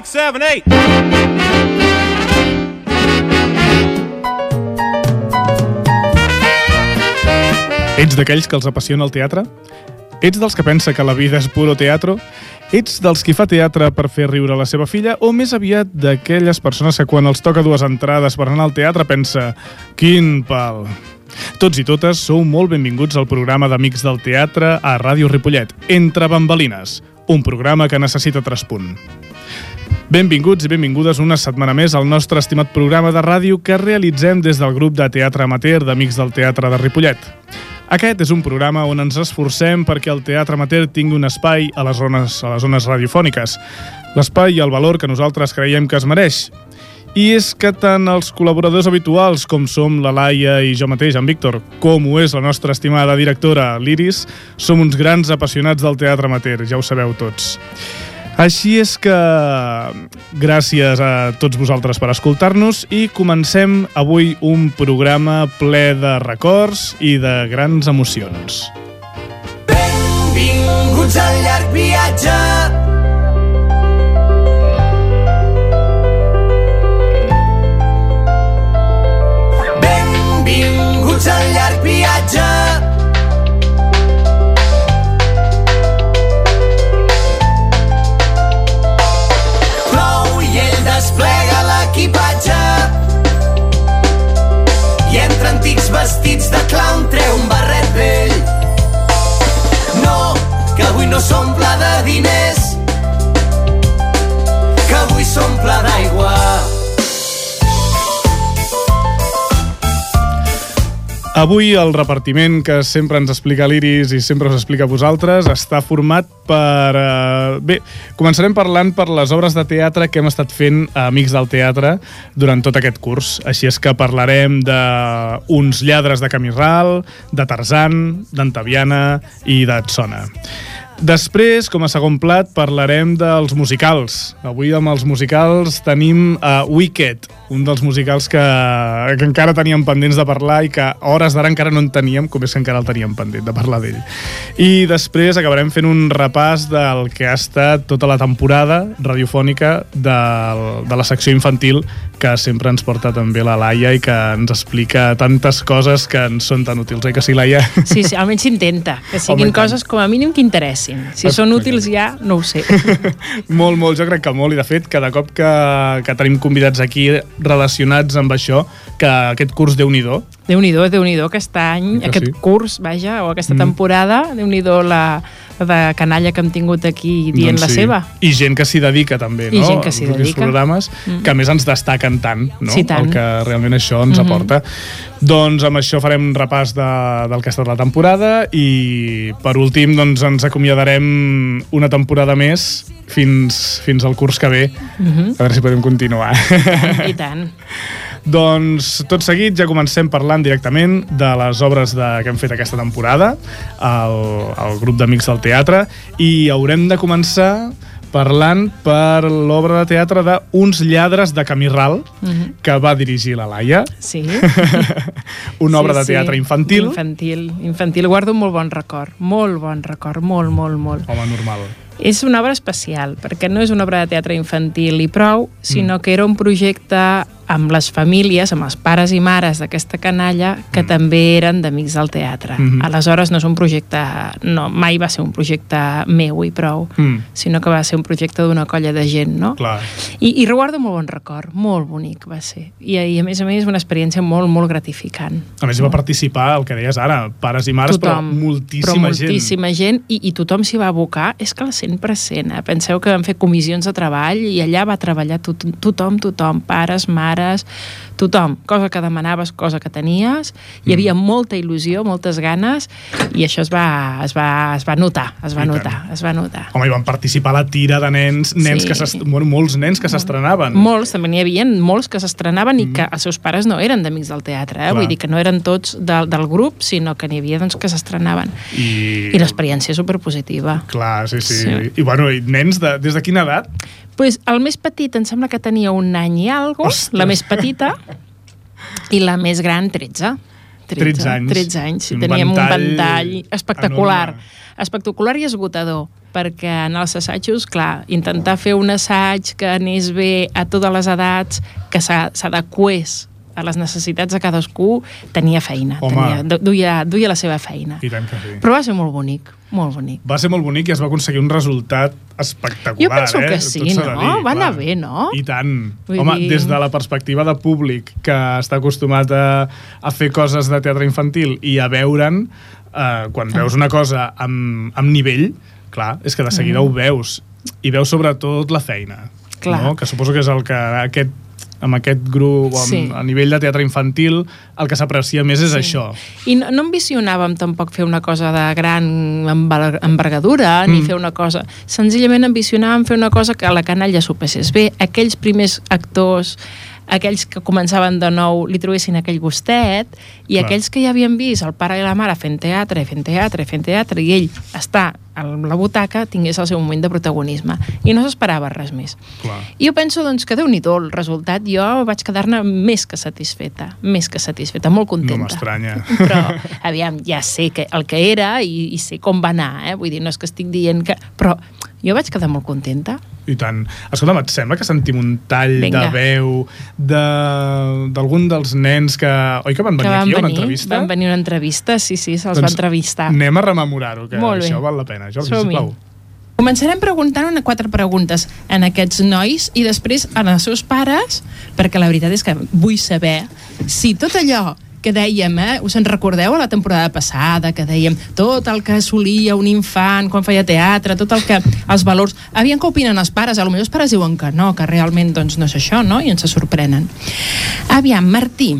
six, seven, eight. Ets d'aquells que els apassiona el teatre? Ets dels que pensa que la vida és puro teatro? Ets dels qui fa teatre per fer riure la seva filla o més aviat d'aquelles persones que quan els toca dues entrades per anar al teatre pensa «Quin pal!» Tots i totes sou molt benvinguts al programa d'Amics del Teatre a Ràdio Ripollet, Entre Bambalines, un programa que necessita traspunt. Benvinguts i benvingudes una setmana més al nostre estimat programa de ràdio que realitzem des del grup de teatre amateur d'Amics del Teatre de Ripollet. Aquest és un programa on ens esforcem perquè el teatre amateur tingui un espai a les zones, a les zones radiofòniques. L'espai i el valor que nosaltres creiem que es mereix. I és que tant els col·laboradors habituals, com som la Laia i jo mateix, en Víctor, com ho és la nostra estimada directora, l'Iris, som uns grans apassionats del teatre amateur, ja ho sabeu tots. Així és que gràcies a tots vosaltres per escoltar-nos i comencem avui un programa ple de records i de grans emocions. Benvinguts al llarg viatge s'omple de diners que avui s'omple d'aigua Avui el repartiment que sempre ens explica l'Iris i sempre us explica a vosaltres està format per... Eh, bé, començarem parlant per les obres de teatre que hem estat fent a Amics del Teatre durant tot aquest curs. Així és que parlarem d'uns lladres de Camí Ral, de Tarzan, d'Antaviana i d'Atsona. Després, com a segon plat, parlarem dels musicals. Avui amb els musicals tenim uh, Wicked, un dels musicals que, que encara teníem pendents de parlar i que hores d'ara encara no en teníem, com és que encara el teníem pendent de parlar d'ell. I després acabarem fent un repàs del que ha estat tota la temporada radiofònica del, de la secció infantil que sempre ens porta també la Laia i que ens explica tantes coses que ens són tan útils, oi que sí, Laia? Sí, sí, almenys s'intenta, que Home, siguin tant. coses com a mínim que interessin. Si són útils ja, no ho sé. molt, molt, jo crec que molt, i de fet, cada cop que, que tenim convidats aquí relacionats amb això, que aquest curs déu nhi Déu-n'hi-do, déu nhi aquest any, Que aquest sí? curs, vaja, o aquesta Mm. temporada, déu nhi la, la de canalla que hem tingut aquí dient la seva. I gent que s'hi dedica també, I no? gent que s'hi dedica. programes, Mm. que més ens destaquen tant, no? Sí, tant. El que realment això ens Mhm. aporta. Doncs amb això farem un repàs de, del que ha estat la temporada i per últim doncs ens acomiadarem una temporada més fins, fins al curs que ve. Mhm. A veure si podem continuar. I tant. Doncs tot seguit ja comencem parlant directament de les obres de, que hem fet aquesta temporada al, al grup d'Amics del Teatre i haurem de començar parlant per l'obra de teatre de Uns lladres de Camí Ral, Mhm. que va dirigir la Laia. Sí. Una obra Sí, de teatre sí. infantil. Infantil, infantil. Guardo un molt bon record, molt bon record, molt, molt, molt. Home, normal. És una obra especial, perquè no és una obra de teatre infantil i prou, sinó Mm. que era un projecte amb les famílies, amb els pares i mares d'aquesta canalla, que Mm. també eren d'amics del teatre. Mhm. Aleshores no és un projecte, no, mai va ser un projecte meu i prou, Mm, sinó que va ser un projecte d'una colla de gent, no? clar. I, I reguardo molt bon record, molt bonic va ser. I, I a més a més una experiència molt, molt gratificant. A més, hi va participar, el que deies ara, pares i mares, però moltíssima, però moltíssima gent. i, i tothom s'hi va abocar, és que al 100%, eh? penseu que vam fer comissions de treball i allà va treballar tot, tothom, tothom, pares, mares, tothom, cosa que demanaves, cosa que tenies, hi havia molta il·lusió, moltes ganes, i això es va, es va, es va notar, es va I tant. notar, es va notar. Home, hi van participar la tira de nens, nens Sí. que bueno, molts nens que s'estrenaven. Molts, també n'hi havia molts que s'estrenaven i que els seus pares no eren d'amics del teatre, eh? Clar. vull dir que no eren tots del, del grup, sinó que n'hi havia doncs, que s'estrenaven. I, I l'experiència és superpositiva. Clar, sí, sí. Sí. I, bueno, i nens de, des de quina edat? Pues el més petit em sembla que tenia un any i algo, Ostres. la més petita, i la més gran 13. 13 anys. 13 anys, sí, Un teníem ventall un ventall espectacular. enorme. espectacular i esgotador, perquè en els assajos, clar, intentar fer un assaig que anés bé a totes les edats, que s'a- s'adequés a les necessitats de cadascú, tenia feina, Home. tenia, du- duia, duia la seva feina. I tant que sí. Però va ser molt bonic, molt bonic. Va ser molt bonic i es va aconseguir un resultat espectacular, Jo penso eh? que sí, no? dir, Va anar clar. bé, no? I tant. Vull Home, dir- des de la perspectiva de públic que està acostumat a, a fer coses de teatre infantil i a veure'n, eh, quan veus una cosa amb, amb nivell, clar, és que de seguida Mm. ho veus. I veus sobretot la feina. Clar. No? Que suposo que és el que aquest amb aquest grup, amb, Sí. a nivell de teatre infantil, el que s'aprecia més és això. I no, no ambicionàvem tampoc fer una cosa de gran enver- envergadura, mm. ni fer una cosa... Senzillament ambicionàvem fer una cosa que a la canalla s'ho passés bé. Aquells primers actors aquells que començaven de nou li trobessin aquell gustet i Clar. aquells que ja havien vist el pare i la mare fent teatre, fent teatre, fent teatre i ell està a la butaca tingués el seu moment de protagonisme i no s'esperava res més. Clar. I jo penso doncs, que déu-n'hi-do el resultat. Jo vaig quedar-ne més que satisfeta, més que satisfeta, molt No contenta. m'estranya. Però, aviam, ja sé que el que era i, i sé com va anar, eh? Vull dir, no és que estic dient que... Però jo vaig quedar molt contenta. I tant. Escolta'm, et sembla que sentim un tall Vinga. de veu de- d'algun dels nens que... Oi que van venir que van aquí a una venir, entrevista? van venir a una entrevista, sí, sí, se'ls va entrevistar. Anem a rememorar-ho, que Molt bé. això val la pena. Jordi, sisplau. Començarem preguntant una quatre preguntes en aquests nois i després en els seus pares, perquè la veritat és que vull saber si tot allò que dèiem, eh? us en recordeu a la temporada passada, que dèiem tot el que assolia un infant quan feia teatre, tot el que, els valors... Aviam què opinen els pares, a lo millor els pares diuen que no, que realment doncs, no és això, no? I ens sorprenen. Aviam, Martí,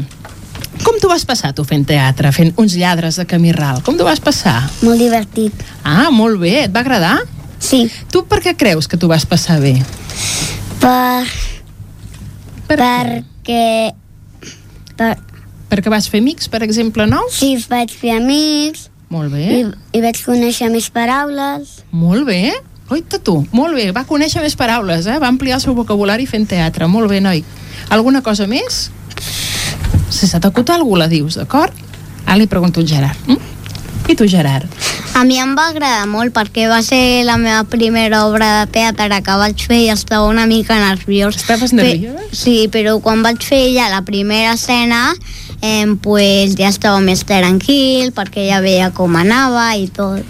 com t'ho vas passar tu fent teatre, fent uns lladres de camí ral? Com t'ho vas passar? Molt divertit. Ah, molt bé, et va agradar? Sí, Tu per què creus que t'ho vas passar bé? per, Per què? perquè... Per, Perquè vas fer amics, per exemple, nous? sí, vaig fer amics Molt i, bé, i vaig conèixer més paraules. molt bé. Oita tu, molt bé, va conèixer més paraules, eh? va ampliar el seu vocabulari fent teatre, molt bé, noi. Alguna cosa més? Si se t'acut algú la dius, d'acord? Ara li pregunto al Gerard. Mm? I tu, Gerard? A mi em va agradar molt perquè va ser la meva primera obra de teatre que vaig fer i estava una mica nerviós. Estaves nerviós? Sí, però quan vaig fer ja la primera escena eh, pues ja estava més tranquil perquè ja veia com anava i tot.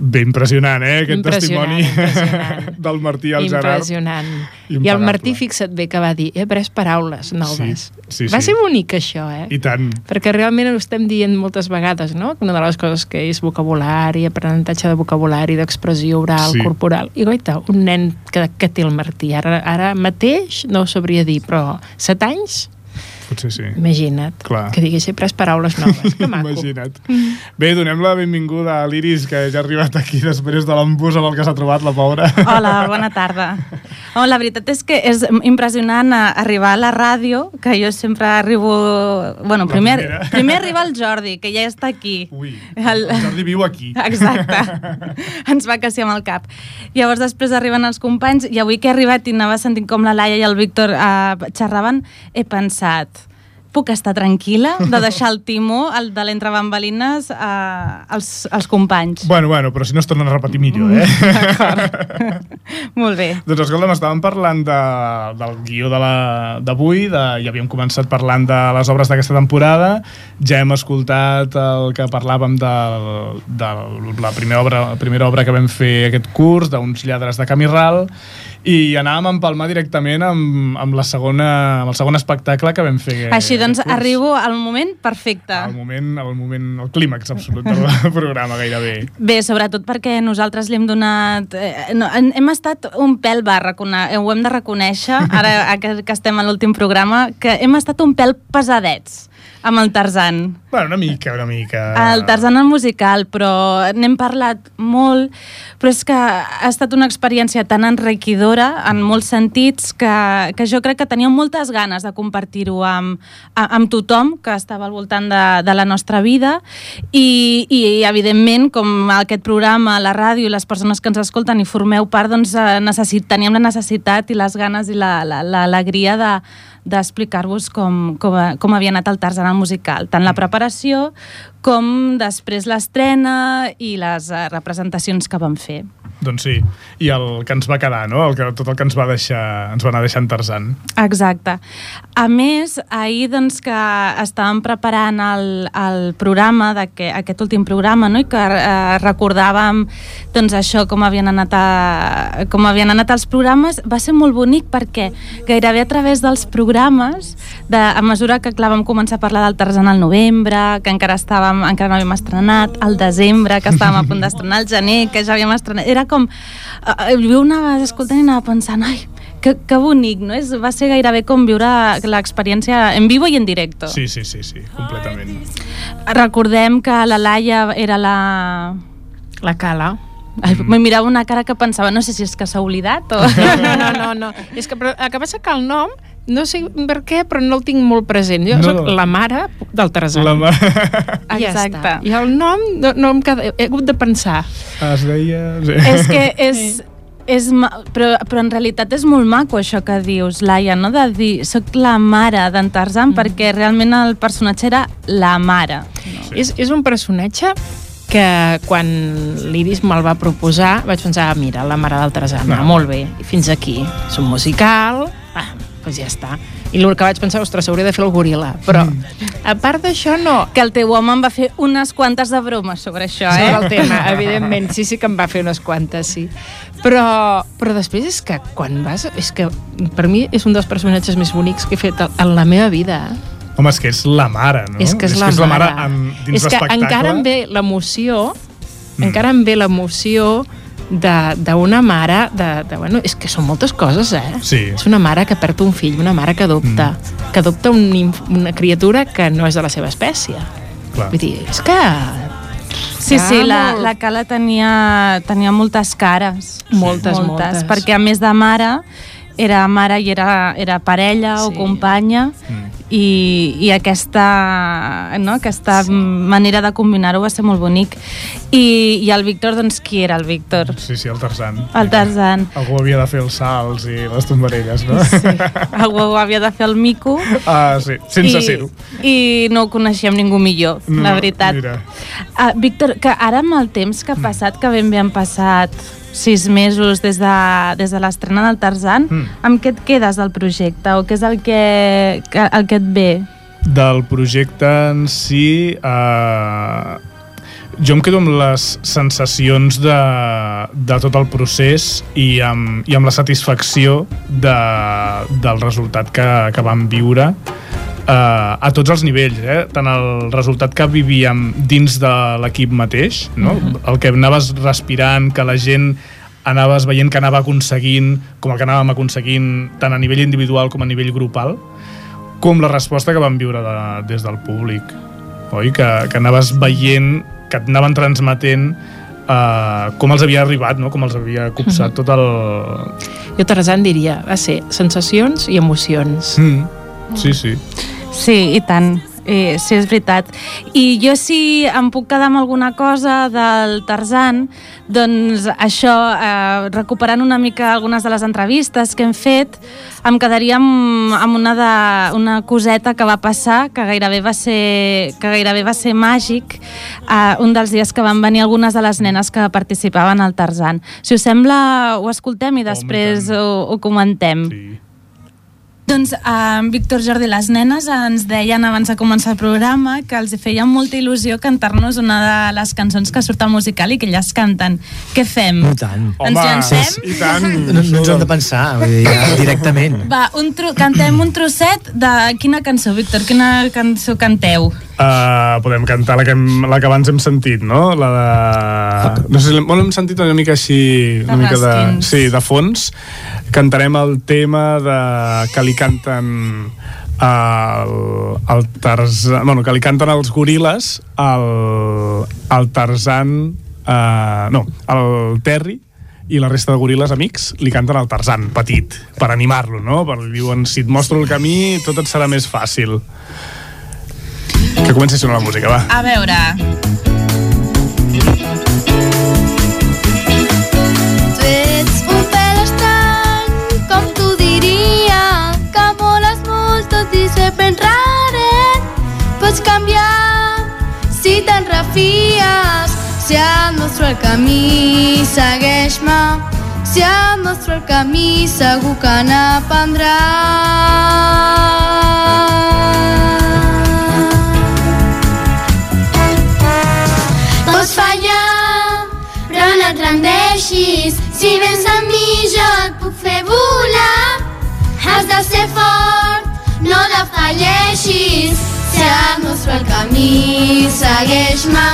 Bé impressionant, eh, aquest Impressionant, testimoni impressionant. del Martí al Gerard. Impressionant. I el. Martí, fixa't bé que va dir, he après paraules noves. Sí, sí, va sí. ser bonic, això, eh? I tant. Perquè realment ho estem dient moltes vegades, no? Que Una de les coses que és vocabulari, aprenentatge de vocabulari, d'expressió oral, Sí. corporal. I goita, un nen que, que té el Martí, ara, ara mateix no ho sabria dir, però set anys, Potser sí. imagina't, Clar. que digués he pres paraules noves. Que maco. Imagina't. Bé, donem la benvinguda a l'Iris, que ja ha arribat aquí després de l'embús amb el que s'ha trobat, la pobra. Hola, bona tarda. Oh, la veritat és que és impressionant arribar a la ràdio, que jo sempre arribo... Bueno, La primer, primera. primer arriba el Jordi, que ja està aquí. Ui, El- el Jordi viu aquí. Exacte. Ens va quasi amb el cap. Llavors després arriben els companys i avui que he arribat i anava sentint com la Laia i el Víctor eh, xerraven, he pensat puc estar tranquil·la de deixar el timó, el de l'entre bambalines, eh, als, als companys. Bueno, bueno, però si no es tornen a repetir millor, eh? Molt bé. doncs escolta'm, estàvem parlant de, del guió de la- d'avui, de, ja havíem començat parlant de les obres d'aquesta temporada, ja hem escoltat el que parlàvem de, de la primera obra, la primera obra que vam fer aquest curs, d'uns lladres de camí ral, i anàvem a empalmar directament amb, amb, la segona, amb el segon espectacle que vam fer Així doncs, curs. arribo al moment perfecte. al moment, al moment, el clímax absolut del programa gairebé. Bé, sobretot perquè nosaltres li hem donat... Eh, no, hem estat un pèl, va, recone... ho hem de reconèixer, ara que, que estem a l'últim programa, que hem estat un pèl pesadets amb el Tarzan. Bueno, una mica, una mica. El Tarzan el musical, però n'hem parlat molt, però és que ha estat una experiència tan enriquidora en molts sentits que, que jo crec que teníem moltes ganes de compartir-ho amb, amb tothom que estava al voltant de, de la nostra vida i, i evidentment com aquest programa, la ràdio i les persones que ens escolten i formeu part, doncs eh, necessit, teníem la necessitat i les ganes i la- la- l'alegria la, de, d'explicar-vos com, com, com havia anat el Tarzan al musical, tant la preparació com després l'estrena i les eh, representacions que vam fer. Doncs sí, i el que ens va quedar, no? El que, tot el que ens va deixar, ens va anar deixant Tarzan. Exacte. A més, ahir doncs, que estàvem preparant el, el programa, d'aquest aquest últim programa, no? i que eh, recordàvem doncs, això, com havien, anat a, com havien anat els programes, va ser molt bonic perquè gairebé a través dels programes, de, a mesura que clar, vam començar a parlar del Tarzan al novembre, que encara estàvem encara no havíem estrenat, al desembre, que estàvem a punt d'estrenar, al gener, que ja havíem estrenat... Era com... Eh, jo anava escoltant i anava pensant, ai, que, que bonic, no? És, va ser gairebé com viure l'experiència en vivo i en directo. Sí, sí, sí, sí, completament. Recordem que la Laia era la... La cala. Ai, mm. Me mirava una cara que pensava, no sé si és que s'ha oblidat o... No, no, no, no. És que, però, el que passa que el nom, no sé per què, però no el tinc molt present. Jo No. no. soc la mare del Tarzan. La mà... I ja Exacte. està. I el nom no, no em queda... He hagut de pensar. Es deia... Sí. és que és... És, ma- però, però en realitat és molt maco això que dius, Laia, no? de dir soc la mare d'en Tarzan, mm. perquè realment el personatge era la mare. Sí. És, és un personatge que quan l'Iris me'l va proposar vaig pensar, ah, mira, la mare del Tarzan, No. ah, molt bé, fins aquí. És un musical, doncs ja està. I el que vaig pensar, ostres, s'hauria de fer el goril·la. Però, a part d'això, no. Que el teu home em va fer unes quantes de bromes sobre això, sobre eh? el tema, evidentment, sí, sí que em va fer unes quantes, sí. Però, però després és que quan vas... És que per mi és un dels personatges més bonics que he fet en la meva vida. eh? Home, és que és la mare, no? És que és, la, que és la mare mare. en, dins és que encara em ve l'emoció, Mm. encara em ve l'emoció d'una mare, de, de, bueno, és que són moltes coses, eh? Sí. És una mare que perd un fill, una mare que adopta, mm. que adopta un, una criatura que no és de la seva espècie. Clar. Vull dir, és que... Sí, sí, la, la Cala tenia, tenia moltes cares. Moltes, moltes. Perquè a més de mare, era mare i era, era parella o Sí. companya Mm. i, i aquesta, no, aquesta sí. manera de combinar-ho va ser molt bonic. I, I el Víctor, doncs, qui era el Víctor? Sí, sí, el Tarzan. El Tarzan. Algú havia de fer els salts i les tombarelles, no? Sí. Algú havia de fer el mico Ah, sí, sense ser-ho. i no ho coneixíem ningú millor, No, la veritat. mira. Uh, Víctor, que ara amb el temps que ha passat, que ben bé han passat sis mesos des de, des de l'estrena del Tarzan, Mm. amb què et quedes del projecte o què és el que, el que et ve? Del projecte en si... Eh, jo em quedo amb les sensacions de, de tot el procés i amb, i amb la satisfacció de, del resultat que, que vam viure a tots els nivells, eh? tant el resultat que vivíem dins de l'equip mateix, no? el que anaves respirant, que la gent anaves veient que anava aconseguint, com el que anàvem aconseguint tant a nivell individual com a nivell grupal, com la resposta que vam viure de, des del públic. Oi? Que, que anaves veient, que et anaven transmetent uh, com els havia arribat, no? com els havia copsat tot el... Jo Tarzan diria, va ser sensacions i emocions. Mm. Sí, sí. Sí, i tant. Eh, sí, és veritat. I jo si em puc quedar amb alguna cosa del Tarzan, doncs això, eh, recuperant una mica algunes de les entrevistes que hem fet, em quedaria amb, amb una, de, una coseta que va passar, que gairebé va ser, que gairebé va ser màgic, eh, un dels dies que van venir algunes de les nenes que participaven al Tarzan. Si us sembla, ho escoltem i després tant. ho, ho comentem. sí. Doncs, uh, Víctor Jordi, les nenes ens deien abans de començar el programa que els feia molta il·lusió cantar-nos una de les cançons que surt al musical i que elles canten. Què fem? I tant. Ens llancem? i tant! No, no ens hem de pensar, vull dir, ja, directament. Va, un tro cantem un trosset de quina cançó, Víctor? Quina cançó canteu? Uh, podem cantar la que, hem, la que abans hem sentit, no? La de... No sé, bueno, hem sentit una mica així... De Una mica de, sí, de fons. Cantarem el tema de, que li canten el, el Tarzan... Bueno, que li canten els goril·les al, al Tarzan... Uh, no, el Terry i la resta de goril·les amics li canten al Tarzan, petit, per animar-lo, no? Per, li diuen, si et mostro el camí, tot et serà més fàcil. Que comenci a sonar la música, va. A veure... sentir sempre enrere. Pots canviar si te'n refies. Si et mostro el camí, segueix-me. Si et el camí, segur que n'aprendràs. Et mostro el camí, segueix-me.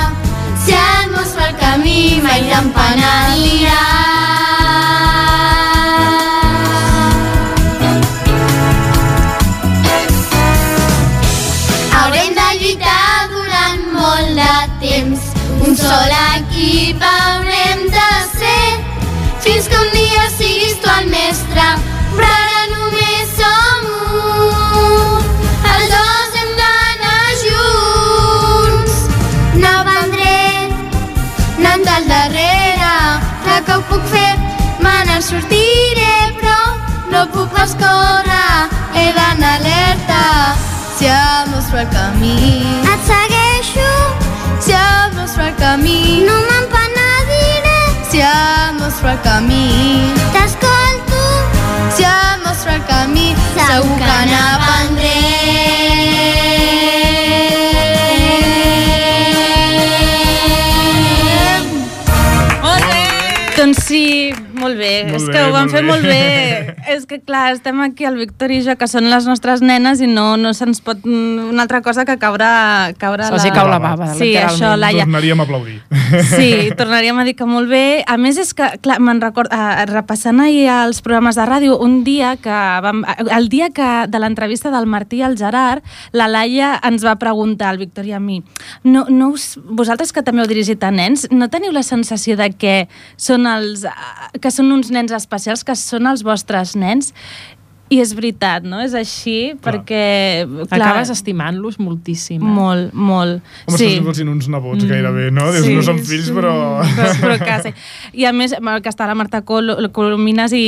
Si et mostro el camí, mai te'n no puc pas córrer, he d'anar alerta. Si et mostro el camí, et segueixo. Si et mostro el camí, no me'n penediré. Si et mostro el camí, t'escolto. Si et mostro el camí, segur que n'aprendré. Bé. Molt és bé, que ho van fer bé. molt bé. és que, clar, estem aquí, el Víctor i jo, que són les nostres nenes, i no, no se'ns pot... mm, Una altra cosa que caure, caure Se'ls hi cau la bava, Sí, literalment. això, Laia. Tornaríem a aplaudir. Sí, tornaríem a dir que molt bé. A més, és que, clar, me'n record, eh, repassant ahir els programes de ràdio, un dia que vam... El dia que de l'entrevista del Martí al Gerard, la Laia ens va preguntar, al Víctor i a mi, no, no us, vosaltres que també heu dirigit a nens, no teniu la sensació de que són, els, eh, que són uns nens especials, que són els vostres nens? I és veritat, no? És així, Clar. perquè... Clar, Acabes estimant-los moltíssim. eh? Molt, molt. Home, sí. si fossin uns nebots gairebé, no? Dius, no són fills, però... però, però quasi. I a més, el que està la Marta Col, Colomines i,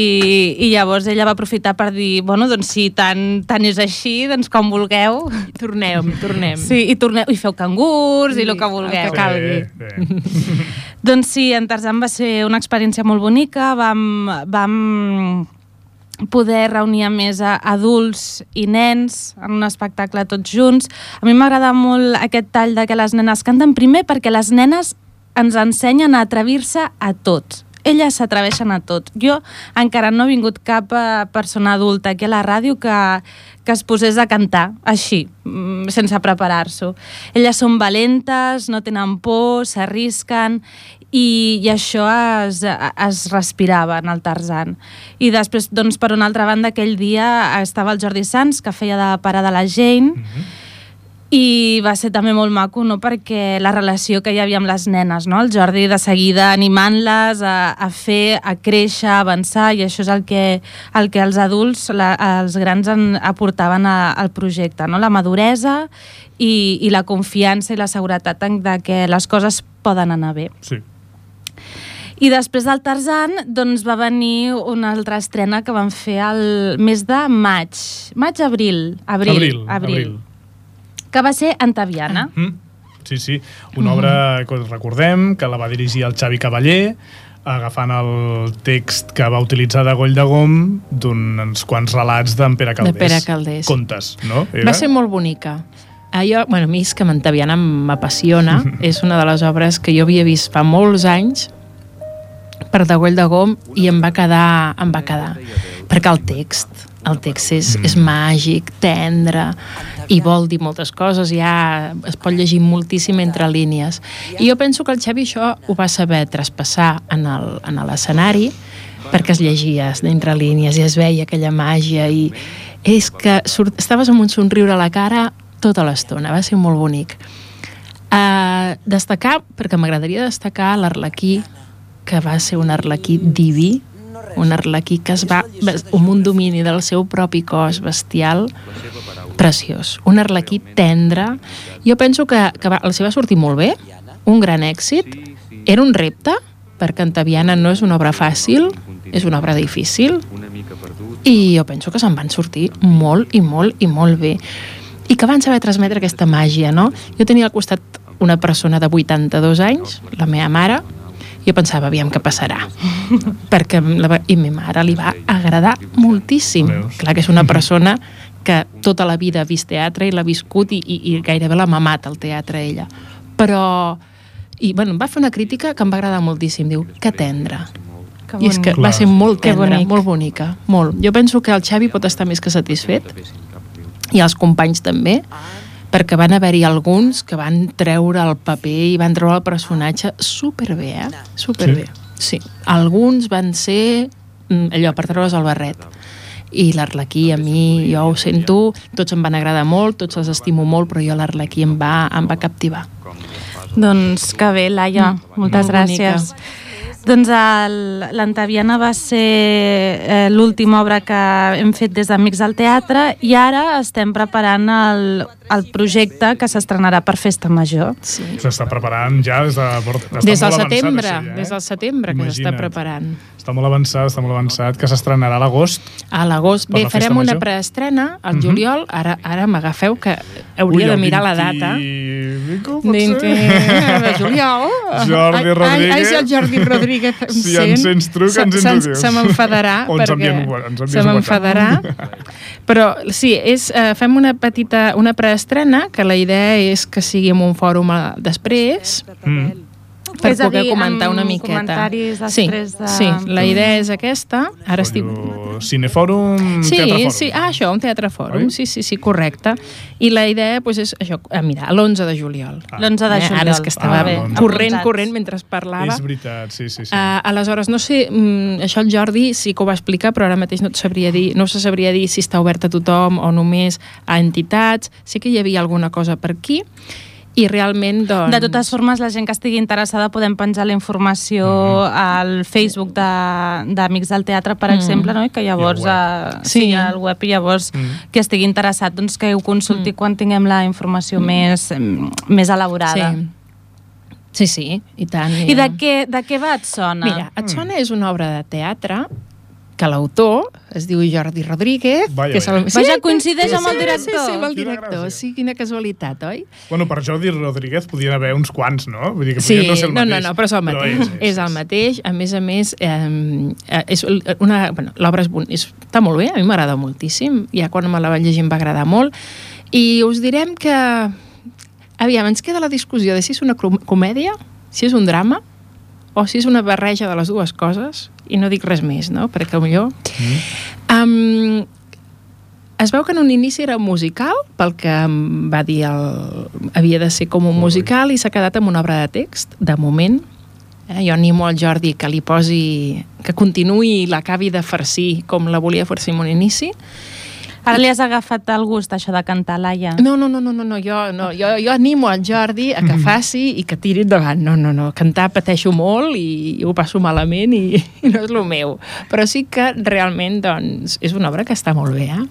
i llavors ella va aprofitar per dir, bueno, doncs si tant, tant és així, doncs com vulgueu. Tornem, tornem. Sí, i torneu, i feu cangurs i el que el vulgueu. que calgui. Bé, bé. Doncs sí, en Tarzan va ser una experiència molt bonica, vam, vam poder reunir a més a adults i nens en un espectacle tots junts. A mi m'agrada molt aquest tall de que les nenes canten primer perquè les nenes ens ensenyen a atrevir-se a tot. Elles s'atreveixen a tot. Jo encara no ha vingut cap eh, persona adulta aquí a la ràdio que, que es posés a cantar així, mm, sense preparar-s'ho. Elles són valentes, no tenen por, s'arrisquen i, i això es, es respirava en el Tarzan. I després, doncs, per una altra banda, aquell dia estava el Jordi Sans, que feia de pare de la Jane, mm -hmm. i va ser també molt maco, no?, perquè la relació que hi havia amb les nenes, no?, el Jordi de seguida animant-les a, a fer, a créixer, a avançar, i això és el que, el que els adults, la, els grans en, aportaven a, al projecte, no?, la maduresa i, i la confiança i la seguretat en, de que les coses poden anar bé. Sí. I després del Tarzan, doncs va venir una altra estrena que van fer al mes de maig. Maig-abril. Abril, Abril, abril, abril. Que va ser Antaviana. Mm. Sí, sí. Una obra que recordem, que la va dirigir el Xavi Cavaller, agafant el text que va utilitzar de Goll de Gom d'uns quants relats d'en Pere Caldés. De Pere Caldés. Contes, no? Va ser molt bonica. Ah, jo, bueno, a mi és que Mantaviana m'apassiona. és una de les obres que jo havia vist fa molts anys per de Goll de Gom i em va quedar, em va quedar. Perquè el text, el text és, mm. és màgic, tendre, i vol dir moltes coses, ja es pot llegir moltíssim entre línies. I jo penso que el Xavi això ho va saber traspassar en l'escenari, perquè es llegia d'entre línies i es veia aquella màgia i és que surt, estaves amb un somriure a la cara tota l'estona, va ser molt bonic. Uh, destacar, perquè m'agradaria destacar l'Arlequí, que va ser un arlequí diví, un arlequí que es va amb un domini del seu propi cos bestial preciós. Un arlequí tendre. Jo penso que, que va, els hi va sortir molt bé, un gran èxit. Era un repte, perquè Antaviana no és una obra fàcil, és una obra difícil, i jo penso que se'n van sortir molt i molt i molt bé i que van saber transmetre aquesta màgia, no? Jo tenia al costat una persona de 82 anys, la meva mare, jo pensava, aviam què passarà. Perquè la, i a ma mare li va agradar moltíssim. Clar que és una persona que tota la vida ha vist teatre i l'ha viscut i, i, i gairebé l'ha mamat el teatre ella. Però... I bueno, em va fer una crítica que em va agradar moltíssim. Diu, que tendre. Que I és que bonic. va ser molt tendra, bonic. molt bonica, molt. Jo penso que el Xavi pot estar més que satisfet, i els companys també, perquè van haver-hi alguns que van treure el paper i van treure el personatge superbé, eh? Superbé. Sí. sí. Alguns van ser mm, allò, per treure's el barret. I l'Arlequí, a mi, jo ho sento, tots em van agradar molt, tots els estimo molt, però jo l'Arlequí em va, em va captivar. Doncs que bé, Laia, moltes Mm, molt bonica. Doncs l'Antaviana va ser eh, l'última obra que hem fet des d'Amics al Teatre i ara estem preparant el, el projecte que s'estrenarà per Festa Major. Sí. S'està preparant ja des de... Des del avançat, setembre, això ja, eh? des del setembre que s'està preparant. Està molt avançat, està molt avançat, que s'estrenarà a l'agost. A l'agost. Bé, la farem una major. preestrena al Mhm. juliol. Ara ara m'agafeu que hauria Ui, de mirar la 20 data. Vinga, pot Vint- ser. de juliol. Jordi Rodríguez. Ai, ai, si el Jordi Rodríguez em Si sent, ens sents truca, se- ens ens ho dius. Se m'enfadarà. O ens envien ens envies Se m'enfadarà. Però sí, és, eh, fem una petita una preestrena, que la idea és que sigui en un fòrum eh, després, Mm. Per És a poder dir, comentar una miqueta. comentaris després sí, de- Sí, la idea és aquesta. Ara estic... Cinefòrum, Sí, Teatre Fòrum. sí, ah, això, un teatre fòrum, Oi? sí, sí, sí, correcte. I la idea doncs, és això, eh, mira, l'11 de juliol. L'11 de Eh, juliol. Ara és que estava Ah, bé, corrent, Apuntats. corrent mentre parlava. És veritat, sí, sí, sí. Uh, aleshores, no sé, mm, això el Jordi sí que ho va explicar, però ara mateix no et sabria dir, no se sabria dir si està obert a tothom o només a entitats. Sí que hi havia alguna cosa per aquí i realment, doncs... De totes formes, la gent que estigui interessada podem penjar la informació al Facebook de- d'Amics del Teatre, per Mm. exemple, no? I que llavors, I al eh, Sí. sí, al web, i llavors Mm. que estigui interessat, doncs que ho consulti quan tinguem la informació més, em, més elaborada. Sí. sí, sí, i tant. I de què, de què va et sona? Mira, Et sona és una obra de teatre que l'autor es diu Jordi Rodríguez. Vaja, que és el... vaja. Vaja, coincideix amb el sí, director. Sí, sí, amb el Quina director. gràcia. Sí, quina casualitat, oi? Bueno, per Jordi Rodríguez podien haver uns quants, no? Vull dir que Sí, no ser el no, no, mateix. no, però és el mateix. és, és el mateix. A més a més, eh, eh, és una, bueno, l'obra és, bon- és, està molt bé, a mi m'agrada moltíssim. Ja quan me la vaig llegir em va agradar molt. I us direm que... Aviam, ens queda la discussió de si és una comèdia, si és un drama, o si és una barreja de les dues coses, i no dic res més, no? Perquè millor... Mm. Um, es veu que en un inici era musical, pel que em va dir el... havia de ser com un musical i s'ha quedat amb una obra de text, de moment. Eh, jo animo al Jordi que li posi... que continuï i l'acabi de farcir com la volia farcir en un inici. Ara li has agafat el gust, això de cantar, Laia? No, no, no, no, no, no, jo, no jo, jo animo al Jordi a que faci i que tiri endavant. No, no, no, cantar pateixo molt i, i ho passo malament i, i no és el meu. Però sí que realment doncs, és una obra que està molt bé. Eh?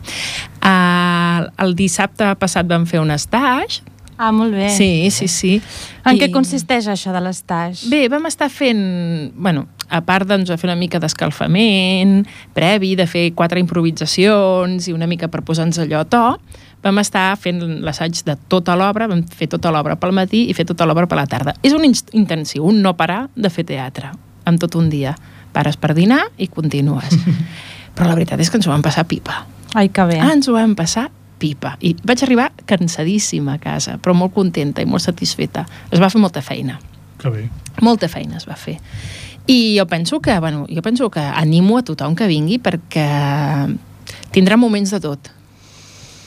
Uh, el dissabte passat vam fer un stage. Ah, molt bé. Sí, sí, sí. En I- què consisteix això de l'estage? Bé, vam estar fent, bueno, a part doncs, de fer una mica d'escalfament previ, de fer quatre improvisacions i una mica per posar-nos allò a to, vam estar fent l'assaig de tota l'obra, vam fer tota l'obra pel matí i fer tota l'obra per la tarda. És un intensiu, un no parar de fer teatre, en tot un dia. Pares per dinar i continues. Però la veritat és que ens ho vam passar pipa. Ai, que bé. Ah, ens ho vam passar pipa. I vaig arribar cansadíssima a casa, però molt contenta i molt satisfeta. Es va fer molta feina. Que bé. Molta feina es va fer. I jo penso que, bueno, jo penso que animo a tothom que vingui perquè tindrà moments de tot.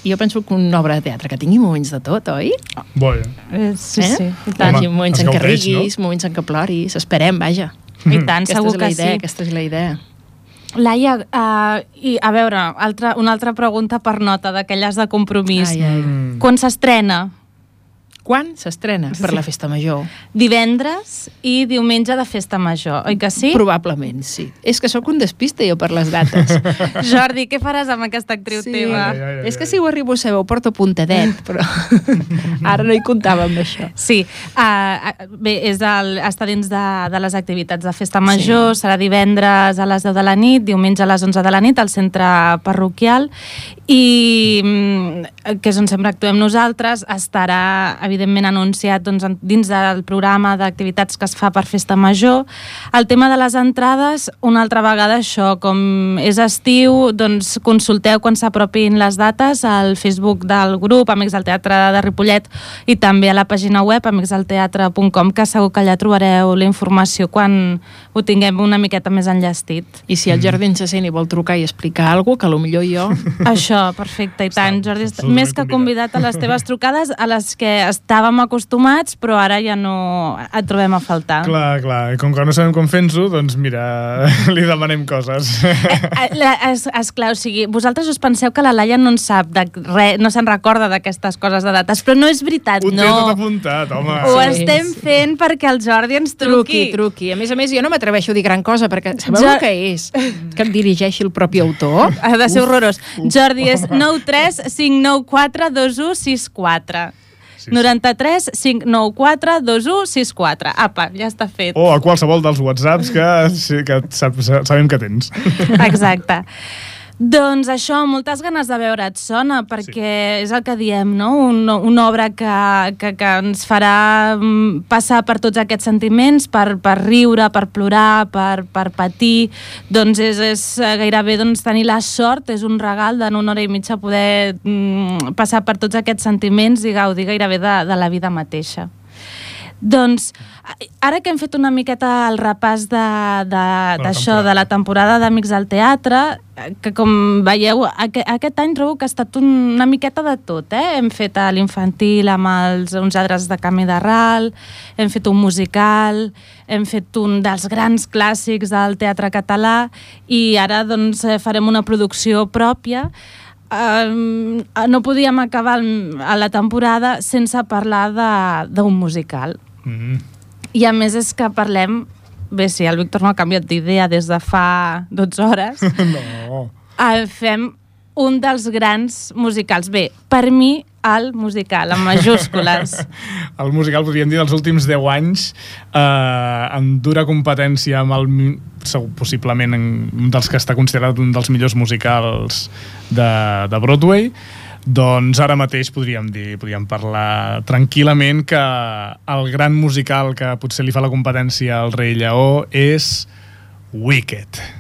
I jo penso que una obra de teatre que tingui moments de tot, oi? Bo, Eh, sí, eh? sí, i Home, tant. Home, moments en què riguis, moments en què ploris, esperem, vaja. I tant, Aquesta segur és la que idea, sí. aquesta és la idea. Laia, uh, i a veure, altra, una altra pregunta per nota d'aquelles de compromís. Ai, ai. Quan s'estrena? Quan s'estrena per la Festa Major? Divendres i diumenge de festa major, oi que sí? Probablement, sí. És que sóc un despiste jo per les dates. Jordi, què faràs amb aquesta actriu Sí, teva? Ai, ai, ai, és que si ho arribo a saber ho porto apuntadet, però ara no hi comptava amb això. Sí, uh, bé, és el, està dins de, de les activitats de festa major, sí. serà divendres a les 10 de la nit, diumenge a les 11 de la nit al centre parroquial i mm, que és on sempre actuem nosaltres, estarà evidentment anunciat doncs, en- dins del programa d'activitats que es fa per festa major. El tema de les entrades, una altra vegada això, com és estiu, doncs consulteu quan s'apropin les dates al Facebook del grup Amics del Teatre de Ripollet i també a la pàgina web amicsdelteatre.com que segur que allà trobareu la informació quan ho tinguem una miqueta més enllestit. I si el Jordi ens sent i vol trucar i explicar alguna cosa, que potser jo... Això, perfecte, i tant, Jordi. Més que convidat a les teves trucades, a les que estàvem acostumats, però ara ja no et trobem a faltar. Clar, clar. I com que no sabem com fer-nos-ho, doncs mira, li demanem coses. Eh, la- Es, esclar, o sigui, vosaltres us penseu que la Laia no en sap de res, no se'n recorda d'aquestes coses de dates, però no és veritat, Ho té no. tot apuntat, home. Ho Sí. estem fent perquè el Jordi ens Truqui, truqui. truqui. A més a més, jo no m'atreveixo a dir gran cosa, perquè sabeu Jo- el que és? Que em dirigeixi el propi autor? Ha de ser horrorós. Jordi és 93 594 2164. Sí, sí. 93 594 2164. Apa, ja està fet. O a qualsevol dels whatsapps que, que sabem que tens. Exacte. Doncs això, moltes ganes de veure et sona, perquè sí. és el que diem, no? Un, una obra que, que, que ens farà mm, passar per tots aquests sentiments, per, per riure, per plorar, per, per patir, doncs és, és gairebé doncs, tenir la sort, és un regal d'en una hora i mitja poder mm, passar per tots aquests sentiments i gaudir gairebé de, de la vida mateixa. Doncs, ara que hem fet una miqueta el repàs de- de- d'això, de, temporada. de la temporada d'Amics del Teatre, eh, que com veieu, aqu aquest any trobo que ha estat un, una miqueta de tot, eh? Hem fet a l'infantil amb els uns lladres de camí de ral, hem fet un musical, hem fet un dels grans clàssics del teatre català i ara doncs eh, farem una producció pròpia Um, no podíem acabar a la temporada sense parlar de- d'un musical. Mm. I a més és que parlem... Bé, sí, el Víctor no ha canviat d'idea des de fa 12 hores. No. Eh, fem un dels grans musicals. Bé, per mi, el musical, amb majúscules. El musical, podríem dir, dels últims 10 anys, eh, en dura competència amb el, segur, possiblement en- un dels que està considerat un dels millors musicals de, de Broadway, doncs ara mateix podríem dir, podríem parlar tranquil·lament que el gran musical que potser li fa la competència al Rei Lleó és Wicked.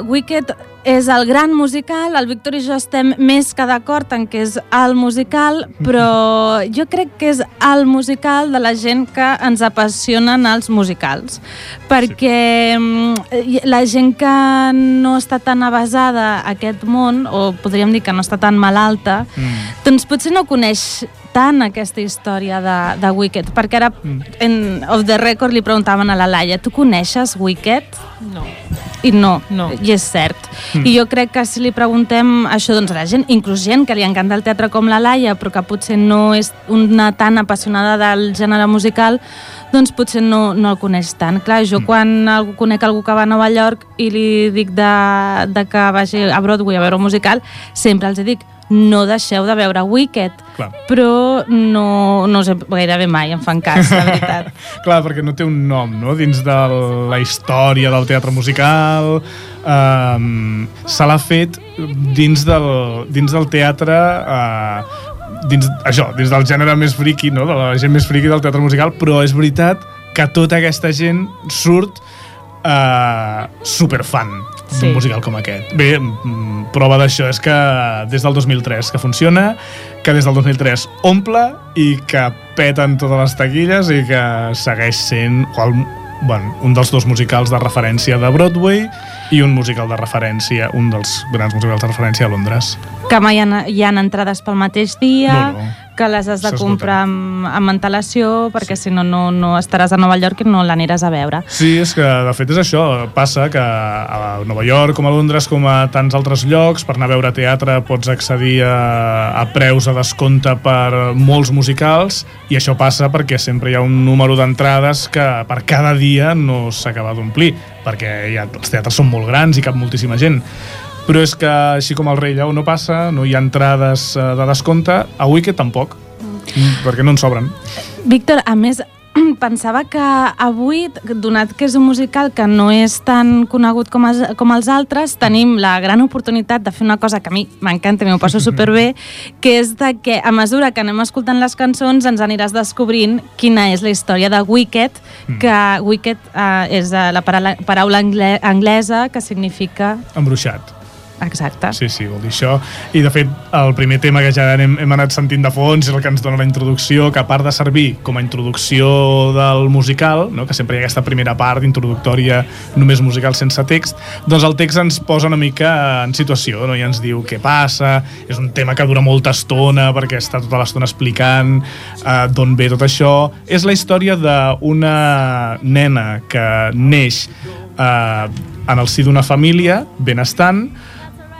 Wicked és el gran musical, el Víctor i jo estem més que d'acord en que és el musical, però jo crec que és el musical de la gent que ens apassionen els musicals, perquè mm, la gent que no està tan avasada a aquest món, o podríem dir que no està tan malalta, Mm. doncs potser no coneix tant aquesta història de, de Wicked, perquè ara en Off the Record li preguntaven a la Laia, tu coneixes Wicked? No. I no, No. i és cert. I jo crec que si li preguntem això doncs, a la gent, inclús gent que li encanta el teatre com la Laia, però que potser no és una tan apassionada del gènere musical, doncs potser no, no el coneix tant. Clar, jo quan algú, conec algú que va a Nova York i li dic de, de que vagi a Broadway a veure un musical, sempre els dic no deixeu de veure Wicked, Clar. però no, no sé, gairebé mai em fan cas, la veritat. Clar, perquè no té un nom, no?, dins de la història del teatre musical, um, se l'ha fet dins del, dins del teatre uh, dins, això, dins del gènere més friqui, no? de la gent més friqui del teatre musical, però és veritat que tota aquesta gent surt uh, superfan Sí. d'un musical com aquest. Bé, mm, prova d'això és que des del 2003 que funciona, que des del 2003 omple i que peten totes les taquilles i que segueix sent qual, bueno, un dels dos musicals de referència de Broadway i un musical de referència, un dels grans musicals de referència a Londres. Que mai hi ha, hi ha entrades pel mateix dia, No, no. Que les has de comprar amb, amb antelació, perquè si no, no, no estaràs a Nova York i no l'aniràs a veure. Sí, és que de fet és això, passa que a Nova York, com a Londres, com a tants altres llocs, per anar a veure teatre pots accedir a, a preus a descompte per molts musicals i això passa perquè sempre hi ha un número d'entrades que per cada dia no s'acaba d'omplir, perquè ja, els teatres són molt grans i cap moltíssima gent. Però és que així com el Rei Lleó no passa, no hi ha entrades eh, de descompte, a Wicked tampoc, mm. perquè no en sobren. Víctor, a més, pensava que avui, donat que és un musical que no és tan conegut com els, com els altres, tenim la gran oportunitat de fer una cosa que a mi m'encanta i m'ho passo superbé, que és de que a mesura que anem escoltant les cançons ens aniràs descobrint quina és la història de Wicked, que Wicked eh, és eh, la paraula, paraula angle, anglesa que significa... Embruixat. Exacte. Sí, sí, vol dir això. I, de fet, el primer tema que ja hem, hem anat sentint de fons és el que ens dona la introducció, que a part de servir com a introducció del musical, no? que sempre hi ha aquesta primera part introductòria només musical sense text, doncs el text ens posa una mica en situació, no? i ens diu què passa, és un tema que dura molta estona perquè està tota l'estona explicant eh, d'on ve tot això. És la història d'una nena que neix eh, en el si d'una família benestant,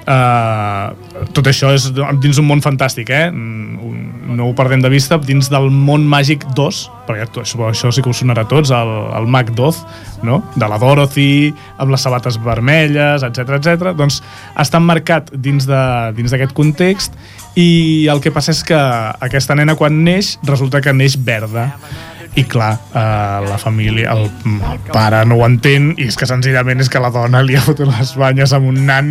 Uh, tot això és dins un món fantàstic, eh? No ho perdem de vista, dins del món màgic 2, perquè això, això sí que us sonarà a tots, el, el mag d'Oz, no? de la Dorothy, amb les sabates vermelles, etc etc. doncs està emmarcat dins de- dins d'aquest context i el que passa és que aquesta nena quan neix resulta que neix verda i clar, eh, la família el, el pare no ho entén i és que senzillament és que la dona li ha fotut les banyes amb un nan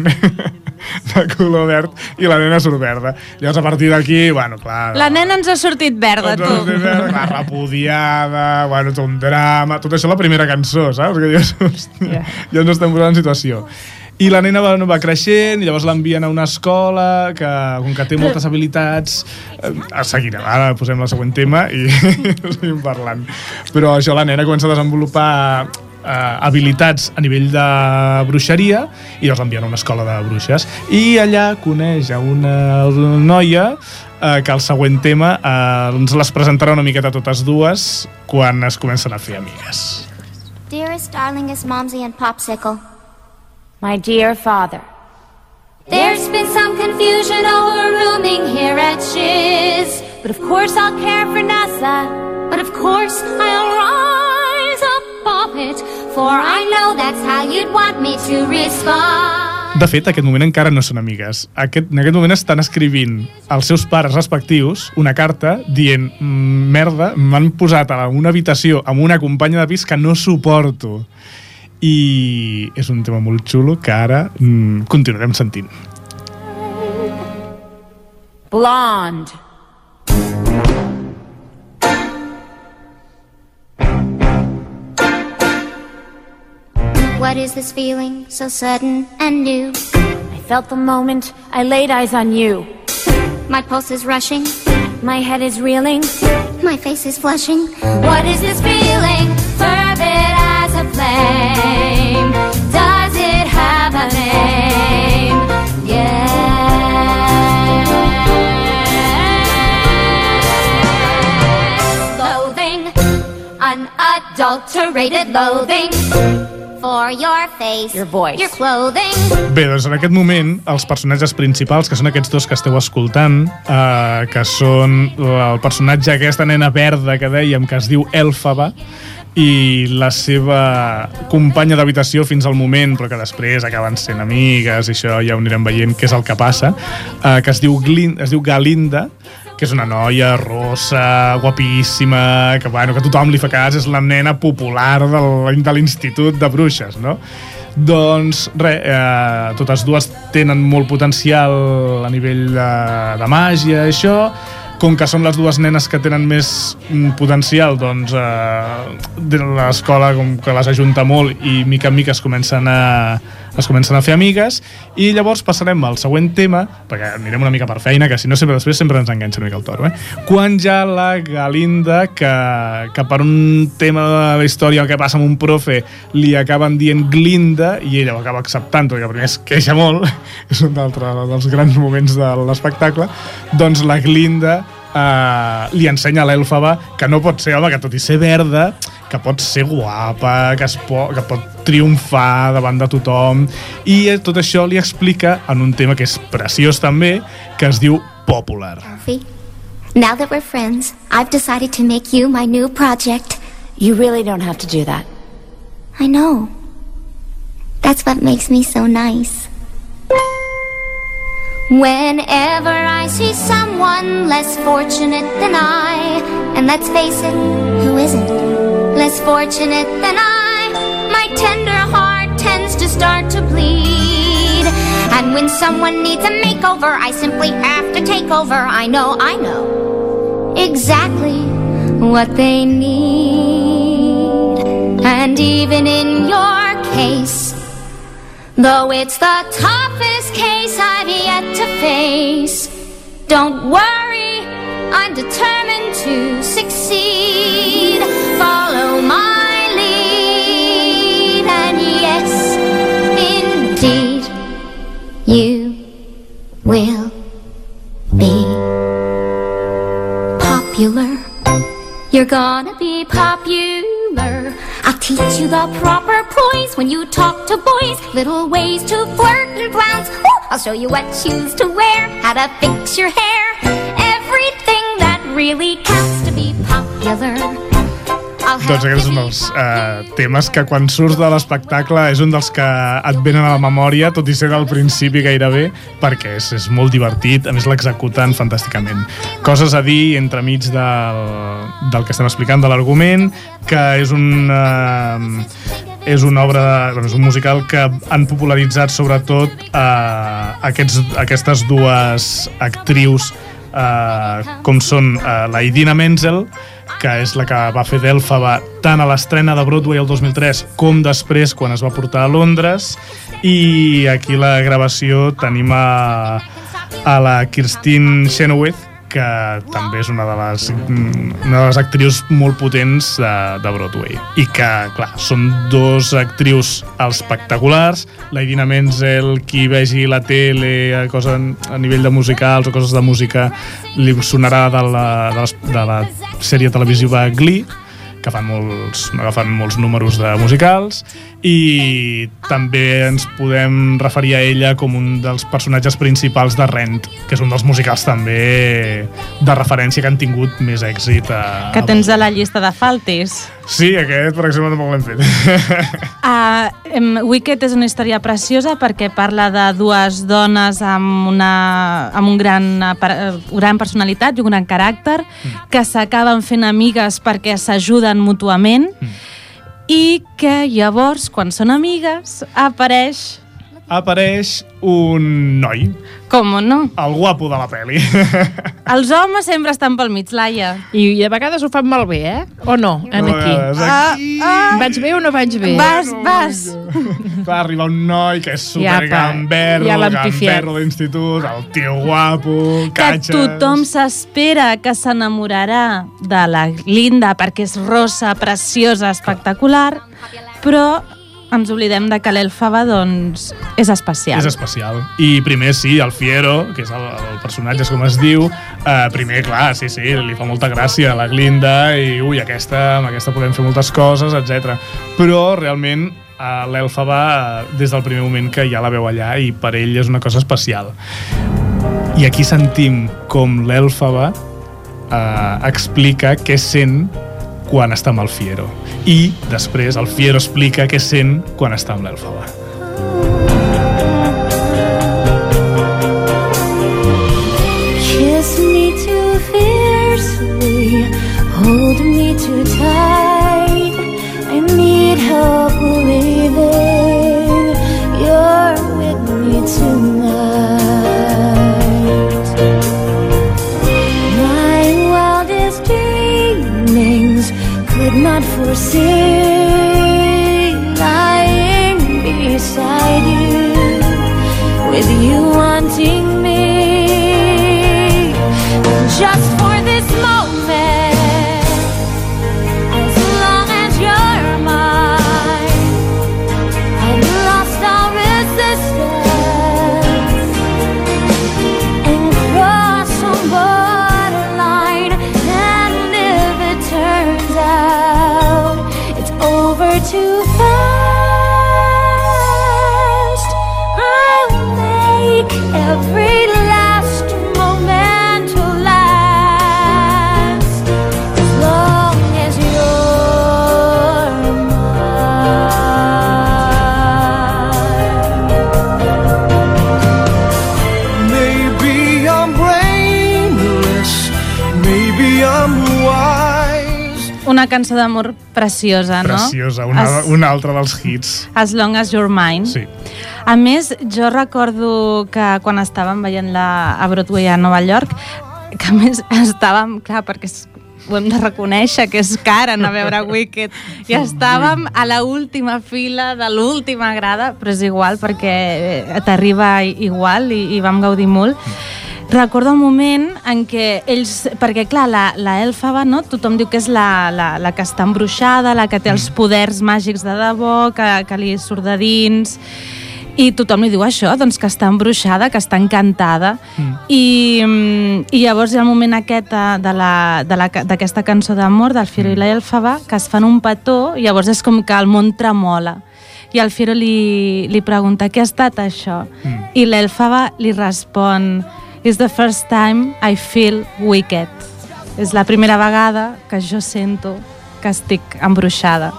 de color verd i la nena surt verda llavors a partir d'aquí, bueno, clar La nena ens ha sortit verda, tu. clar, repudiada, bueno, tot un drama, tot això la primera cançó, saps? Que dius, hòstia, Yeah. ja ens estem posant en situació. I la nena va, va creixent i llavors l'envien a una escola que, com que té moltes habilitats... Eh, seguirem, ara posem el següent tema i seguim parlant. Però això, la nena comença a desenvolupar eh, habilitats a nivell de bruixeria i llavors l'envien a una escola de bruixes. I allà coneix a una noia eh, que el següent tema eh, ens les presentarà una miqueta totes dues quan es comencen a fer amigues. Dearest, darlingest Momsy and Popsicle. My dear father, There's been some confusion over rooming here at Shiz. but of course I'll care for Nessa. But of course, I'll rise above it, for I know that's how you'd want me to respond. De fet, aquest moment encara no són amigues. Aquest, en aquest moment estan escrivint als seus pares respectius una carta dient "Mm, merda, m'han posat a una habitació amb una companya de pis que no suporto. I és un tema molt xulo que ara mm, continuarem sentint. Blonde. What is this feeling so sudden and new? I felt the moment I laid eyes on you. My pulse is rushing, My head is reeling. my face is flushing. What is this feeling? Flame. Does it have a name? Yes. Loathing, unadulterated loathing. For your face, Your voice. your clothing. Bé, doncs en aquest moment, els personatges principals, que són aquests dos que esteu escoltant, eh, que són el personatge aquesta nena verda que dèiem, que es diu Elfaba, i la seva companya d'habitació fins al moment, però que després acaben sent amigues, i això ja ho anirem veient què és el que passa, eh, que es diu, Glin, es diu Galinda, que és una noia rossa, guapíssima, que, bueno, que tothom li fa cas, és la nena popular del, de l'institut de bruixes, no? Doncs res, eh, totes dues tenen molt potencial a nivell de, de màgia, i això, com que són les dues nenes que tenen més mm, potencial, doncs eh, l'escola com que les ajunta molt i mica en mica es comencen a, es comencen a fer amigues i llavors passarem al següent tema perquè anirem una mica per feina, que si no sempre després sempre ens enganxa una mica el toro, eh? Quan ja la Galinda, que, que per un tema de la història que passa amb un profe li acaben dient Glinda i ella ho acaba acceptant, perquè primer es queixa molt és un altre dels grans moments de l'espectacle doncs la Glinda eh, li ensenya a l'Èlfaba que no pot ser, home, que tot i ser verda, que pot ser guapa, que, es po que pot triomfar davant de tothom, i tot això li explica en un tema que és preciós també, que es diu Popular. Elfie, now that we're friends, I've decided to make you my new project. You really don't have to do that. I know. That's what makes me so nice. Whenever I see someone less fortunate than I, and let's face it, who isn't? Fortunate than I, my tender heart tends to start to bleed. And when someone needs a makeover, I simply have to take over. I know, I know exactly what they need. And even in your case, Though it's the toughest case I've yet to face, don't worry, I'm determined to succeed. Follow my lead, and yes, indeed, you will be popular. You're gonna be popular. I'll teach you the proper poise when you talk to boys. Little ways to flirt and. Ooh, I'll show you what shoes to wear, how to fix your hair. Everything that really counts to be popular. Doncs aquest és un dels eh, temes que quan surts de l'espectacle és un dels que et venen a la memòria, tot i ser del principi gairebé, perquè és, és molt divertit, a més l'executen fantàsticament. Coses a dir entremig del, del que estem explicant, de l'argument, que és un... Eh, és una obra, és un musical que han popularitzat sobretot eh, aquests, aquestes dues actrius eh, com són eh, la Idina Menzel, que és la que va fer d'Elfaba tant a l'estrena de Broadway el 2003 com després quan es va portar a Londres. I aquí la gravació tenim a, a la Kirstine Chenoweth que també és una de les, una de les actrius molt potents de, de Broadway. I que, clar, són dos actrius espectaculars. La Idina Menzel, qui vegi la tele a, cosa, a nivell de musicals o coses de música, li sonarà de la, de, les, de la sèrie televisiva Glee, que fan molts, agafen molts números de musicals i també ens podem referir a ella com un dels personatges principals de Rent, que és un dels musicals també de referència que han tingut més èxit. A... Que tens a la llista de faltes. Sí, aquest, per exemple, tampoc l'hem fet. Uh, um, Wicked és una història preciosa perquè parla de dues dones amb, una, amb un gran, uh, gran personalitat i un gran caràcter que s'acaben fent amigues perquè s'ajuden mútuament i que llavors, quan són amigues, apareix, Apareix un noi, com no, el guapo de la pel·li. els homes sempre estan pel mig, Laia. I, I a vegades ho fan malbé, eh? O no, en aquí? És aquí. Ah, Vaig bé o no vaig bé? Vas, vas. Va arribar un noi que és super Ja, gamberro, ja d'institut, el tio guapo, que catxes... tothom s'espera que s'enamorarà de la Linda perquè és rosa, preciosa, espectacular, però ens oblidem de que l'Elfaba, doncs, és especial. És especial. I primer, sí, el Fiero, que és el, el personatge, com es diu, eh, primer, clar, sí, sí, li fa molta gràcia a la Glinda i, ui, aquesta, amb aquesta podem fer moltes coses, etc. Però, realment, eh, l'Elfaba, eh, des del primer moment que ja la veu allà, i per ell és una cosa especial. I aquí sentim com l'Elfaba eh, explica què sent quan està amb el Fiero. I després el Fiero explica què sent quan està amb l'Elfaba. Kiss me too fiercely, hold me too tight. I need help believing you're with me tonight. foresee lying beside you with you wanting cançó d'amor preciosa, no? Preciosa, una, As, una altra dels hits. as Long as You're Mine. Sí. A més, jo recordo que quan estàvem veient-la a Broadway a Nova York, que a més estàvem, clar, perquè és, ho hem de reconèixer, que és car anar a veure Wicked, i estàvem a la última fila de l'última grada, però és igual, perquè t'arriba igual i, i vam gaudir molt. Recordo el moment en què ells... Perquè, clar, la, la Elfaba, no? tothom diu que és la, la, la que està embruixada, la que té els poders màgics de debò, que, que li surt de dins... I tothom li diu això, doncs que està embruixada, que està encantada. Mm. I, mm, I llavors hi ha el moment aquest de, de la- de la ca- d'aquesta cançó d'amor, del Firo mm. i l'Elfaba, que es fan un petó i llavors és com que el món tremola. I el Firo li, li pregunta, què ha estat això? Mm. I l'Elfaba li respon, It's the first time I feel wicked. És la primera vegada que jo sento que estic embruixada.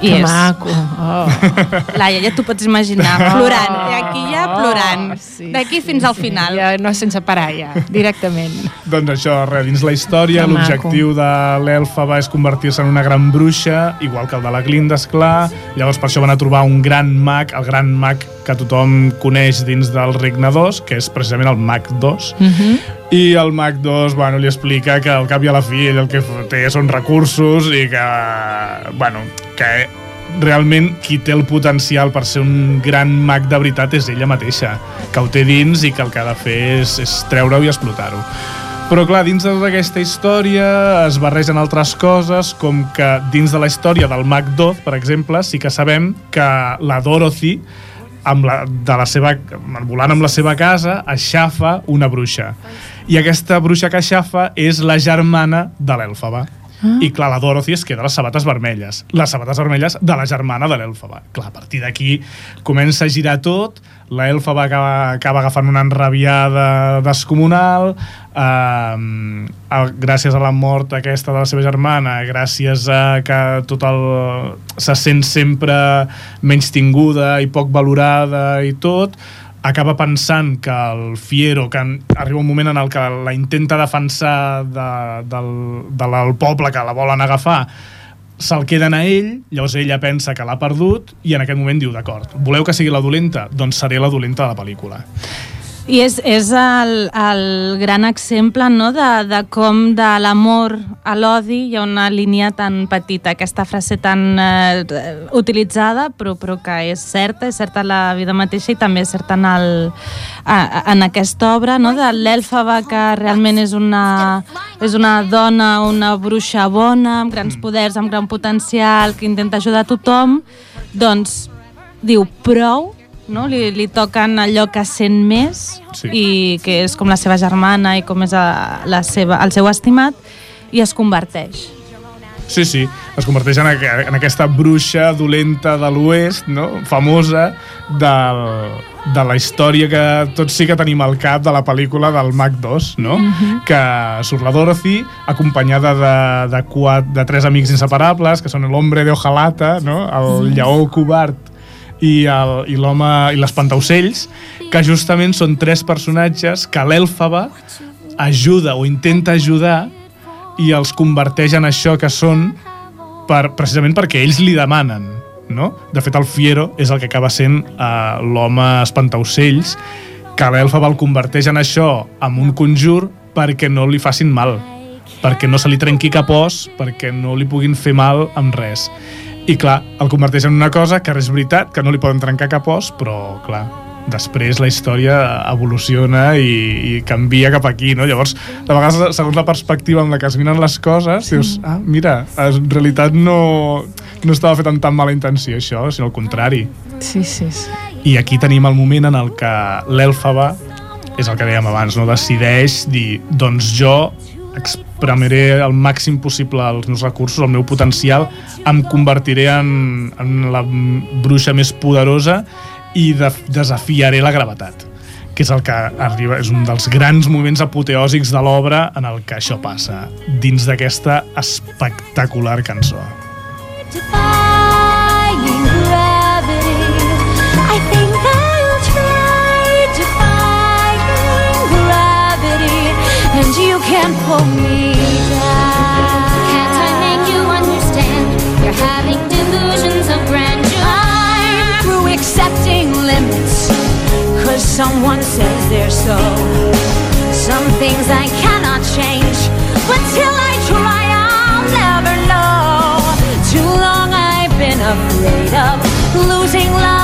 I Que és. maco. Oh. Laia, ja t'ho pots imaginar, plorant. I aquí ja plorant. Oh, sí, D'aquí fins al final. Ja, no sense parar, ja, directament. Doncs això, res, dins la història, l'objectiu de l'Elfaba és convertir-se en una gran bruixa, igual que el de la Glinda, esclar. Llavors per això van a trobar un gran mag, el gran mag que tothom coneix dins del Regne 2, que és precisament el mag 2. Mm -hmm. I el mag 2, bueno, li explica que al cap i a la fi ell el que té són recursos i que, bueno, que realment qui té el potencial per ser un gran mag de veritat és ella mateixa, que ho té dins i que el que ha de fer és, és treure-ho i explotar-ho. Però clar, dins d'aquesta història es barregen altres coses, com que dins de la història del mag Doth, per exemple, sí que sabem que la Dorothy, amb la, de la seva, volant amb la seva casa, aixafa una bruixa. I aquesta bruixa que aixafa és la germana de l'Elfaba. Ah. I clar, la Dorothy es queda les sabates vermelles. Les sabates vermelles de la germana de l'Elfaba. Clar, a partir d'aquí comença a girar tot, l'Elfaba acaba, acaba agafant una enrabiada descomunal, eh, gràcies a la mort aquesta de la seva germana, gràcies a que tot el, se sent sempre menys tinguda i poc valorada i tot, acaba pensant que el Fiero, que en, arriba un moment en el que la intenta defensar de, del, de la, del poble que la volen agafar, se'l queden a ell, llavors ella pensa que l'ha perdut i en aquest moment diu, d'acord, voleu que sigui la dolenta? Doncs seré la dolenta de la pel·lícula. I és, és el, el gran exemple no, de, de com de l'amor a l'odi hi ha una línia tan petita, aquesta frase tan eh, utilitzada, però, però que és certa, és certa la vida mateixa i també és certa en, el, a, en aquesta obra, no, de l'Elfaba, que realment és una, és una dona, una bruixa bona, amb grans poders, amb gran potencial, que intenta ajudar a tothom, doncs diu prou, no? li, li toquen allò que sent més Sí. i que és com la seva germana i com és a, la seva, el seu estimat i es converteix. Sí, sí, es converteix en, aqu en aquesta bruixa dolenta de l'oest, no? famosa, del, de la història que tots sí que tenim al cap de la pel·lícula del Mac 2, no? Mm -hmm. que surt la Dorothy, acompanyada de, de, quatre, de tres amics inseparables, que són l'hombre de hojalata, no? el lleó covard i l'home i l'espantaocells, que justament són tres personatges que l'Èlfaba ajuda o intenta ajudar i els converteix en això que són per, precisament perquè ells li demanen no? De fet, el Fiero és el que acaba sent uh, l'home espantaocells que l'Elfaba el converteix en això amb un conjur perquè no li facin mal perquè no se li trenqui cap os perquè no li puguin fer mal amb res i clar, el converteix en una cosa que és veritat, que no li poden trencar cap os però clar, després la història evoluciona i, i canvia cap aquí, no? Llavors, de vegades, segons la perspectiva amb la que es miren les coses, sí. dius, ah, mira, en realitat no, no estava fet amb tan mala intenció això, sinó al contrari. Sí, sí, sí. I aquí tenim el moment en el que l'Elfaba, és el que dèiem abans, no decideix dir, doncs jo exprimiré al màxim possible els meus recursos, el meu potencial, em convertiré en, en la bruixa més poderosa i de, desafiaré la gravetat que és el que arriba, és un dels grans moments apoteòsics de l'obra en el que això passa, dins d'aquesta espectacular cançó. And you pull me someone says they're so. Some things I cannot change, but till I try, I'll never know. Too long I've been afraid of losing love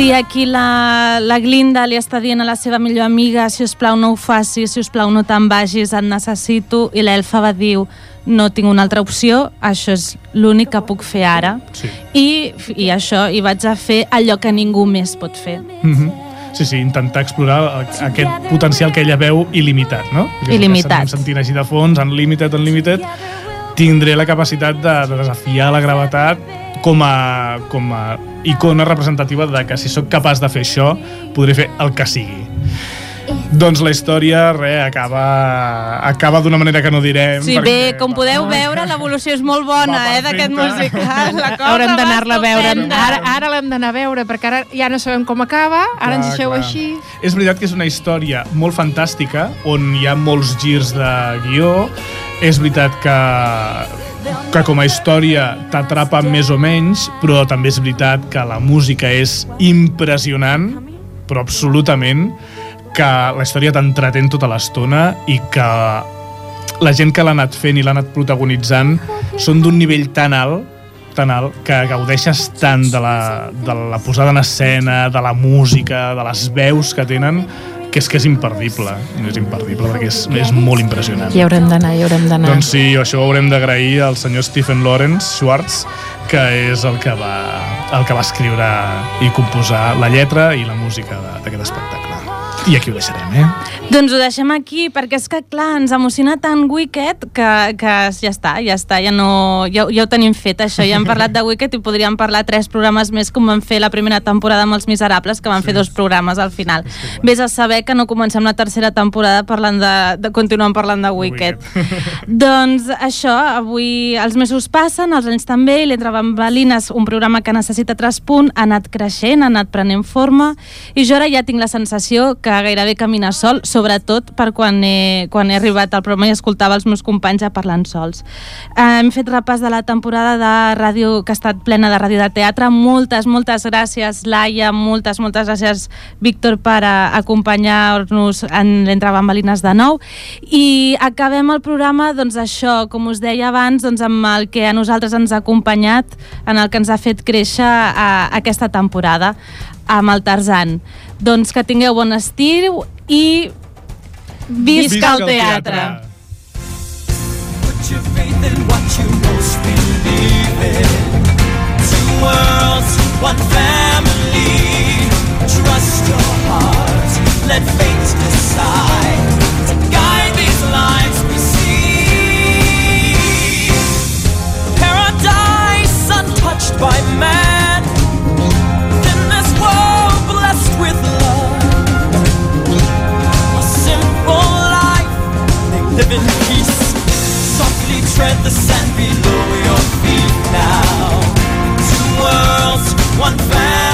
sí, aquí la, la Glinda li està dient a la seva millor amiga si us plau no ho facis, si us plau no te'n vagis, et necessito, i l'Elfa va diu no tinc una altra opció, això és l'únic que puc fer ara. Sí. I, I això, i vaig a fer allò que ningú més pot fer. Mm -hmm. Sí, sí, intentar explorar aquest potencial que ella veu il·limitat, no? Que Il·limitat. sentint així de fons, unlimited, unlimited, tindré la capacitat de, de desafiar la gravetat com a, com a icona representativa de que si sóc capaç de fer això, podré fer el que sigui. Doncs la història, re, acaba, acaba d'una manera que no direm. Sí, bé, com podeu veure, l'evolució és molt bona, eh, d'aquest musical. La cosa Haurem d'anar-la a veure. Ara, ara l'hem d'anar a veure, perquè ara ja no sabem com acaba, ara ens deixeu així. És veritat que és una història molt fantàstica, on hi ha molts girs de guió. És veritat que, que com a història t'atrapa més o menys, però també és veritat que la música és impressionant, però absolutament, que la història t'entretén tota l'estona i que la gent que l'ha anat fent i l'ha anat protagonitzant són d'un nivell tan alt tan alt que gaudeixes tant de la, de la posada en escena, de la música, de les veus que tenen, que és que és imperdible. És imperdible perquè és, és molt impressionant. Hi haurem d'anar, hi haurem d'anar. Doncs sí, això ho haurem d'agrair al senyor Stephen Lawrence Schwartz, que és el que va, el que va escriure i composar la lletra i la música d'aquest espectacle. I aquí ho deixarem, eh? Doncs ho deixem aquí, perquè és que, clar, ens emociona tant Wicked que, que ja està, ja està, ja, no, ja, ja ho tenim fet, això. Ja hem parlat de Wicked i podríem parlar tres programes més com vam fer la primera temporada amb els Miserables, que van fer dos programes al final. Vés a saber que no comencem la tercera temporada parlant de, de continuem parlant de Wicked. doncs això, avui els mesos passen, els anys també, i l'Entre Bambalines, un programa que necessita tres punts, ha anat creixent, ha anat prenent forma, i jo ara ja tinc la sensació que gairebé camina sol, sobretot per quan he, quan he arribat al programa i escoltava els meus companys ja parlant sols. Eh, hem fet repàs de la temporada de ràdio que ha estat plena de ràdio de teatre. Moltes, moltes gràcies, Laia, moltes, moltes gràcies, Víctor, per eh, acompanyar-nos en l'Entre Bambalines de nou. I acabem el programa, doncs això, com us deia abans, doncs amb el que a nosaltres ens ha acompanyat, en el que ens ha fet créixer a, aquesta temporada, amb el Tarzan. Doncs que tingueu bon estiu i Visca, Visca el teatre! teatre. Let fate decide. live in peace. Softly tread the sand below your feet now. Two worlds, one family.